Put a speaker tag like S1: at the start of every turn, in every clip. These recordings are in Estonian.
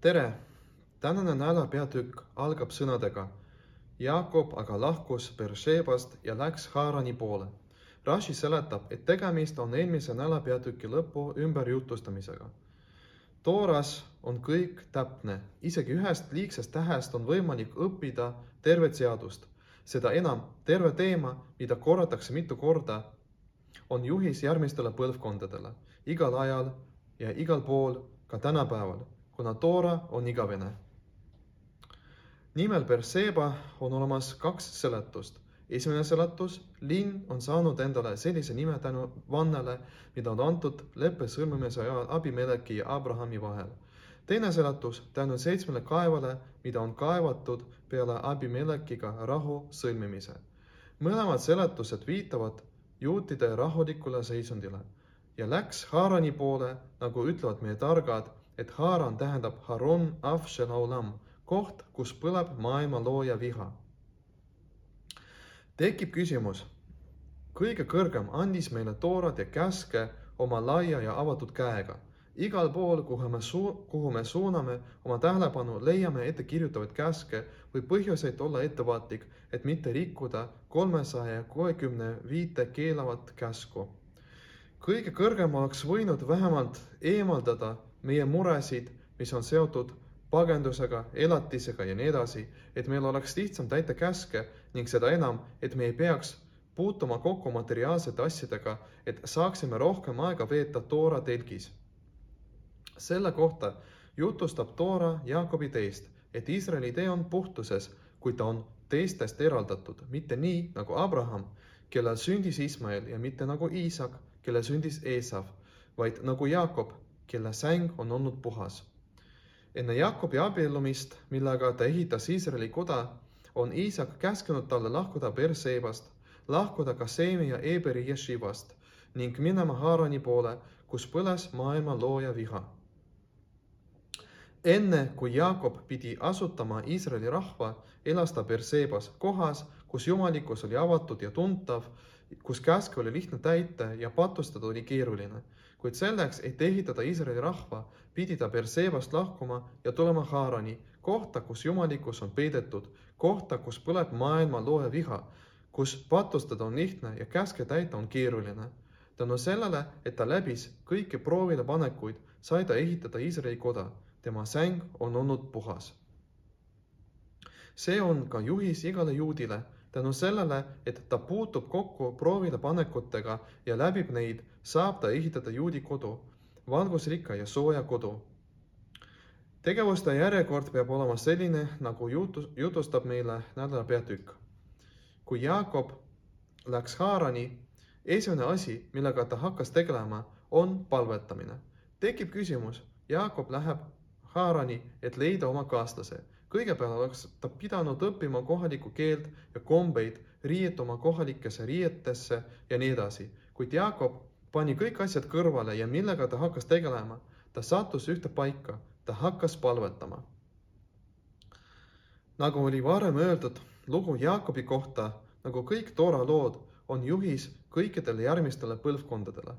S1: tere, tänane nädala peatükk algab sõnadega. Jaakob aga lahkus Beršebast ja läks Haarani poole. Rashi seletab, et tegemist on eelmise nädala peatüki lõpu ümberjutustamisega. Tooras on kõik täpne, isegi ühest liigsest tähest on võimalik õppida tervet seadust. seda enam terve teema, mida korratakse mitu korda, on juhis järgmistele põlvkondadele, igal ajal ja igal pool, ka tänapäeval kuna Toora on igavene. nimel Berseba on olemas kaks seletust. esimene seletus, linn on saanud endale sellise nime tänu vannale, mida on antud leppe sõlmimise ajal Abimeleki ja Abrahami vahel. teine seletus tänu seitsmele kaevale, mida on kaevatud peale Abimelekiga rahu sõlmimise. mõlemad seletused viitavad juutide rahulikule seisundile ja läks Haarani poole, nagu ütlevad meie targad et Haaran tähendab Haron Afshel Aulam, koht, kus põleb maailma looja viha. tekib küsimus, kõige kõrgem andis meile toorat ja käske oma laia ja avatud käega. igal pool, kuhu me suu-, kuhu me suuname oma tähelepanu, leiame ettekirjutavaid käske või põhjuseid olla ettevaatlik, et mitte rikkuda kolmesaja kuuekümne viite keelavat käsku. kõige kõrgem oleks võinud vähemalt eemaldada meie muresid, mis on seotud pagendusega, elatisega ja nii edasi, et meil oleks lihtsam täita käske ning seda enam, et me ei peaks puutuma kokku materiaalsete asjadega, et saaksime rohkem aega veeta Toora telgis. selle kohta jutustab Toora Jaakobi teist, et Iisraeli tee on puhtuses, kui ta on teistest eraldatud, mitte nii nagu Abraham, kellel sündis Ismael ja mitte nagu Iisak, kellel sündis Eesav, vaid nagu Jaakob, kelle säng on olnud puhas. enne Jakobi abiellumist, millega ta ehitas Iisraeli koda, on Iisak käskinud talle lahkuda Bersebast, lahkuda Kasemi ja Eberi ješivast ning minema Haarani poole, kus põles maailma looja viha. enne kui Jakob pidi asutama Iisraeli rahva, elas ta Bersebas, kohas, kus jumalikkus oli avatud ja tuntav, kus käske oli lihtne täita ja patustada oli keeruline kuid selleks, et ehitada Iisraeli rahva, pidi ta Bersebast lahkuma ja tulema Haarani, kohta, kus jumalikkus on peidetud, kohta, kus põleb maailma looja viha, kus patustada on lihtne ja käske täita on keeruline. tänu sellele, et ta läbis kõiki proovile panekuid, sai ta ehitada Iisraeli koda. tema säng on olnud puhas. see on ka juhis igale juudile tänu sellele, et ta puutub kokku proovile panekutega ja läbib neid, saab ta ehitada juudi kodu, valgusrikka ja sooja kodu. tegevuste järjekord peab olema selline, nagu jutus, jutustab meile nädala peatükk. kui Jaakob läks Haarani, esimene asi, millega ta hakkas tegelema, on palvetamine. tekib küsimus, Jaakob läheb Haarani, et leida oma kaaslase kõigepealt oleks ta pidanud õppima kohalikku keelt ja kombeid, riietuma kohalikesse riietesse ja nii edasi, kuid Jaakob pani kõik asjad kõrvale ja millega ta hakkas tegelema, ta sattus ühte paika, ta hakkas palvetama. nagu oli varem öeldud, lugu Jaakobi kohta, nagu kõik Toora lood, on juhis kõikidele järgmistele põlvkondadele.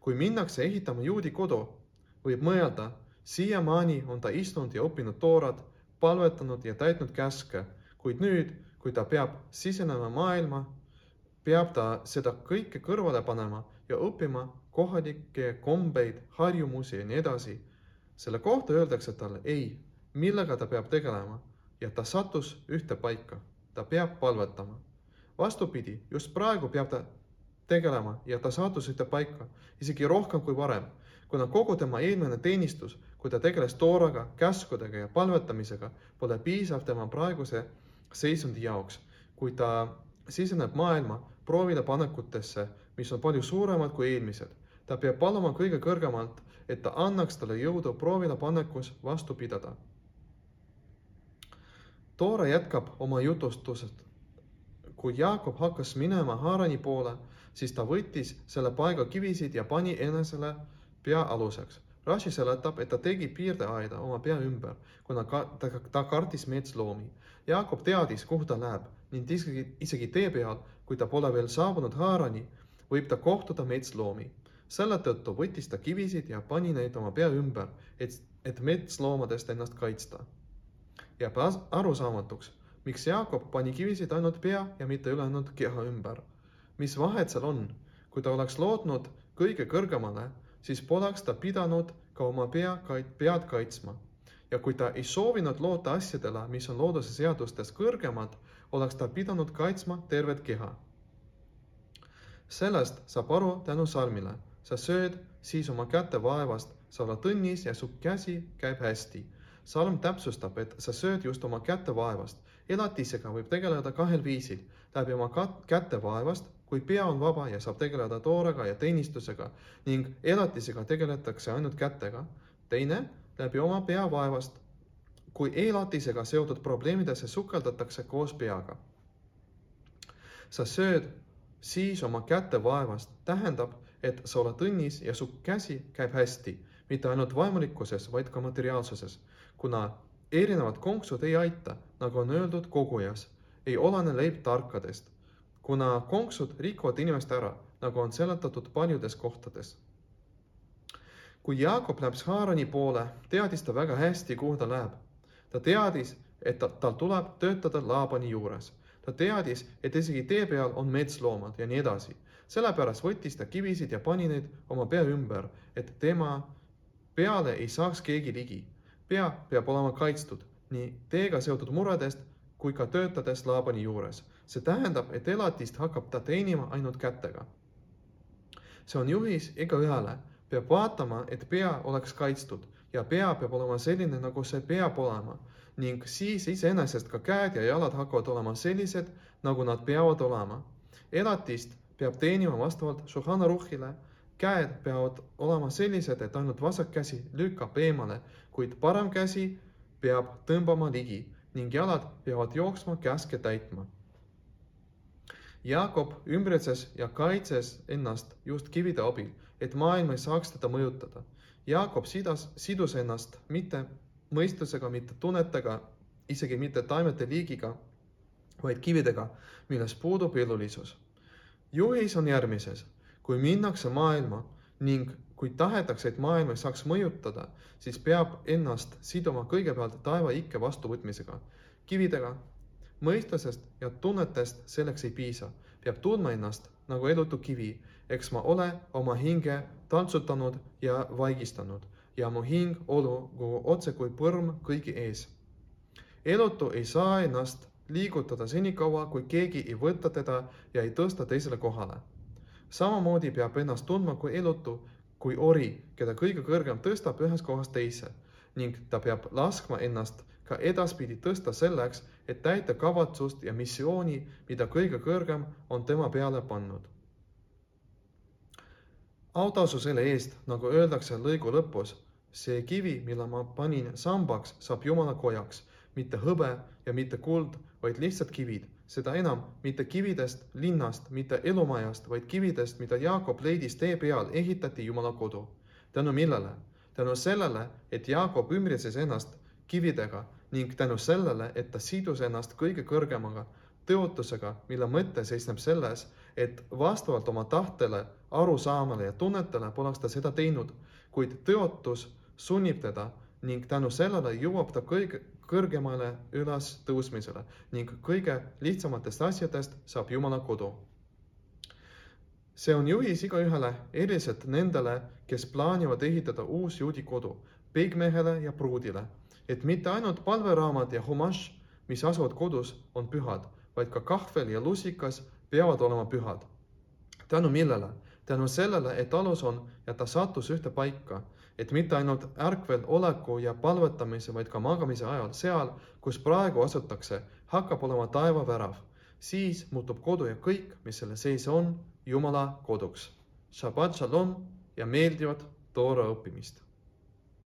S1: kui minnakse ehitama juudi kodu, võib mõelda, siiamaani on ta istunud ja õppinud toorat, palvetanud ja täitnud käske, kuid nüüd, kui ta peab sisenema maailma, peab ta seda kõike kõrvale panema ja õppima kohalikke kombeid, harjumusi ja nii edasi. selle kohta öeldakse talle ei, millega ta peab tegelema ja ta sattus ühte paika, ta peab palvetama. vastupidi, just praegu peab ta tegelema ja ta sattus ühte paika, isegi rohkem kui varem kuna kogu tema eelmine teenistus, kui ta tegeles tooraga, käskudega ja palvetamisega, pole piisav tema praeguse seisundi jaoks, kui ta siseneb maailma proovile panekutesse, mis on palju suuremad kui eelmised. ta peab paluma kõige kõrgemalt, et ta annaks talle jõudu proovile panekus vastu pidada. Toora jätkab oma jutustusest. kui Jaakob hakkas minema Haarani poole, siis ta võttis selle paiga kivisid ja pani enesele pea aluseks. Rashi seletab, et ta tegi piirdeaeda oma pea ümber, kuna ka, ta, ta kartis metsloomi. Jaakob teadis, kuhu ta läheb ning isegi, isegi tee peal, kui ta pole veel saabunud Haarani, võib ta kohtuda metsloomi. selle tõttu võttis ta kivisid ja pani neid oma pea ümber, et, et metsloomadest ennast kaitsta. jääb arusaamatuks, miks Jaakob pani kivisid ainult pea ja mitte ülejäänud keha ümber. Mis vahet seal on? kui ta oleks lootnud kõige kõrgemale, siis poleks ta pidanud ka oma pea, pead kaitsma. ja kui ta ei soovinud loota asjadele, mis on looduse seadustest kõrgemad, oleks ta pidanud kaitsma tervet keha. sellest saab aru tänu salmile. sa sööd siis oma käte vaevast, sa oled õnnis ja su käsi käib hästi. salm täpsustab, et sa sööd just oma käte vaevast. elatisega võib tegeleda kahel viisil, läbi oma käte vaevast kui pea on vaba ja saab tegeleda toorega ja teenistusega ning elatisega tegeletakse ainult kätega. teine, läbi oma pea vaevast kui elatisega seotud probleemidesse sukeldatakse koos peaga. sa sööd siis oma käte vaevast, tähendab, et sa oled õnnis ja su käsi käib hästi, mitte ainult vaimulikkuses, vaid ka materiaalsuses, kuna erinevad konksud ei aita, nagu on öeldud kogujas, ei olene leib tarkadest, kuna konksud rikuvad inimest ära, nagu on seletatud paljudes kohtades. kui Jaakob läheb Haarani poole, teadis ta väga hästi, kuhu ta läheb ta teadis, et ta, tal tuleb töötada Laabani juures. ta teadis, et isegi tee peal on metsloomad ja nii edasi. sellepärast võttis ta kivisid ja pani neid oma pea ümber, et tema peale ei saaks keegi ligi. pea peab olema kaitstud nii teega seotud muredest kui ka töötades Laabani juures. see tähendab, et elatist hakkab ta teenima ainult kätega. see on juhis igaühele, peab vaatama, et pea oleks kaitstud ja pea peab olema selline, nagu see peab olema ning siis iseenesest ka käed ja jalad hakkavad olema sellised, nagu nad peavad olema. elatist peab teenima vastavalt Shulchan Aruhile. käed peavad olema sellised, et ainult vasak käsi lükkab eemale, kuid parem käsi peab tõmbama ligi ning jalad peavad jooksma käske täitma. Jaakob ümbritses ja kaitses ennast just kivide abil, et maailm ei saaks teda mõjutada Jaakob sidas, sidus ennast mitte mõistusega, mitte tunnetega, isegi mitte taimete liigiga, vaid kividega, milles puudub elulisus. juhis on järgmises, kui minnakse maailma ning kui tahetakse, et maailm ei saaks mõjutada, siis peab ennast siduma kõigepealt taeva ikke vastuvõtmisega, kividega. mõistusest ja tunnetest selleks ei piisa, peab tundma ennast nagu elutu kivi eks ma ole oma hinge tantsutanud ja vaigistanud ja mu hing olugu otse kui põrm kõigi ees. elutu ei saa ennast liigutada senikaua, kui keegi ei võta teda ja ei tõsta teisele kohale. samamoodi peab ennast tundma kui elutu, kui ori, keda kõige kõrgem tõstab ühest kohast teise ning ta peab laskma ennast ka edaspidi tõsta selleks, et täita kavatsust ja missiooni, mida kõige kõrgem on tema peale pannud. Autasu selle eest, nagu öeldakse lõigu lõpus, see kivi, mille ma panin sambaks, saab Jumala kojaks, mitte hõbe ja mitte kuld, vaid lihtsalt kivid, seda enam mitte kividest linnast, mitte elumajast, vaid kividest, mida Jaakob leidis tee peal, ehitati Jumala kodu. tänu millele? tänu sellele, et Jaakob ümbritses ennast kividega ning tänu sellele, et ta sidus ennast kõige kõrgemaga tõotusega, mille mõte seisneb selles, et vastavalt oma tahtele, arusaamale ja tunnetele poleks ta seda teinud, kuid tõotus sunnib teda ning tänu sellele jõuab ta kõige kõrgemale ülestõusmisele ning kõige lihtsamatest asjadest saab Jumala kodu. see on juhis igaühele, eriliselt nendele, kes plaanivad ehitada uus juudi kodu, peigmehele ja pruudile, et mitte ainult palveraamat ja humaš, mis asuvad kodus, on pühad vaid ka kahvel ja lusikas peavad olema pühad. tänu millele? Tänu sellele, et alus on ja ta sattus ühte paika, et mitte ainult ärkvel oleku ja palvetamise, vaid ka magamise ajal, seal, kus praegu asutakse, hakkab olema taevavärav. siis muutub kodu ja kõik, mis selle sees on, Jumala koduks. Shabbat shalom ja meeldivat toora õppimist